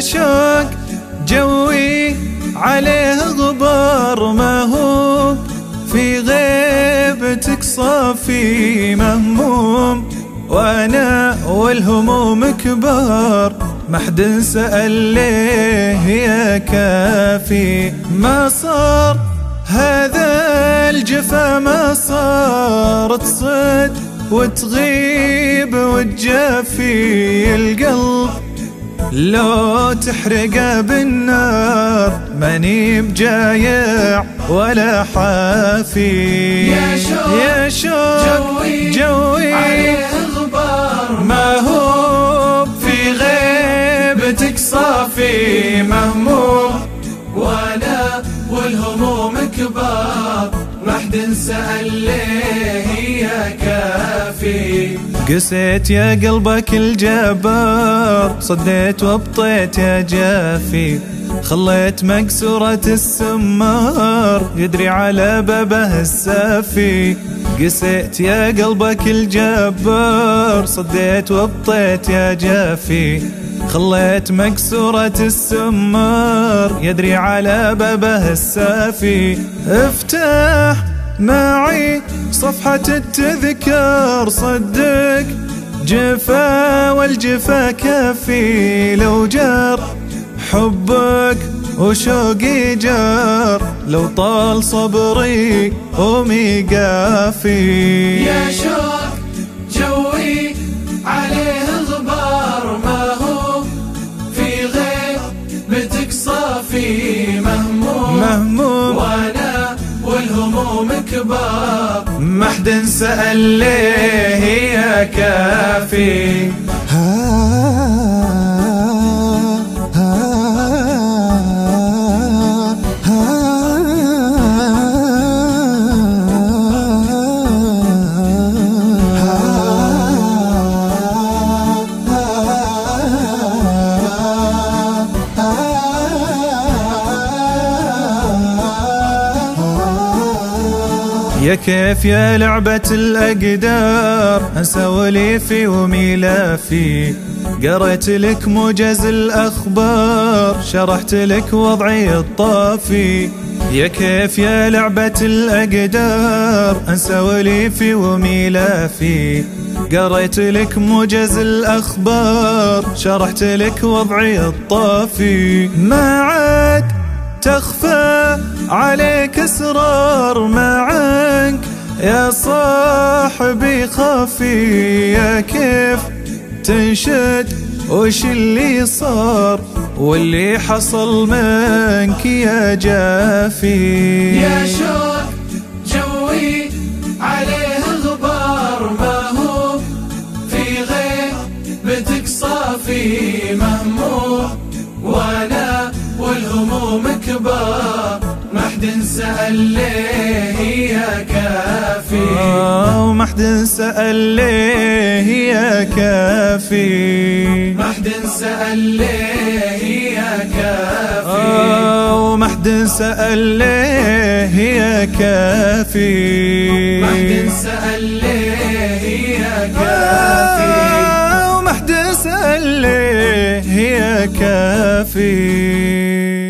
شوق جوي عليه غبار ما هو. في غيبتك صافي مهموم وأنا والهموم كبار. ما حد سأل ليه يا كافي؟ ما صار هذا الجفا ما صارت صد وتغيب وتجافي القلب. لو تحرقه بالنار ماني بجايع ولا حافي. يا شوق, يا شوق جوي, جوي. عليه غبار. ما هو في غيبتك صافي مهموم وأنا والهموم كبار. ما حد سأل ليه قسيت يا قلبك الجبار صديت وابطيت يا جافي. خليت مكسورة السمار يدري على بابه السافي. قسيت يا قلبك الجبار صديت وابطيت يا جافي. خليت مكسورة السمار يدري على بابه السافي. افتح معي صفحة التذكار صدق جفا والجفا كافي لو جار. حبك وشوقي جار لو طال صبري وميقافي يا شوق جوي عليه والهموم كبار ما حد سأل ليه يا كافي. يا كيف يا لعبة الأقدار؟ أنسى وليفي وميلافي. قريت لك موجز الأخبار شرحت لك وضعي الطافي. يا كيف يا لعبة الأقدار؟ أنسى وليفي وميلافي. قريت لك موجز الأخبار شرحت لك وضعي الطافي. ما عاد تخفى عليك اسرار معك يا صاحبي خافي يا كيف تنشد؟ وش اللي صار؟ واللي حصل منك يا جافي. يا شوق جوي عليه غبار ما هو في غيبتك صافي مهموم وأنا والهموم كبار. ما حد سأل ليه يا كافي. آه، وما حد سأل ليه يا كافي. ما حد سأل ليه يا كافي. سأل ليه يا كافي. ما حد سأل ليه يا كافي. آه، وما حد سأل ليه يا كافي.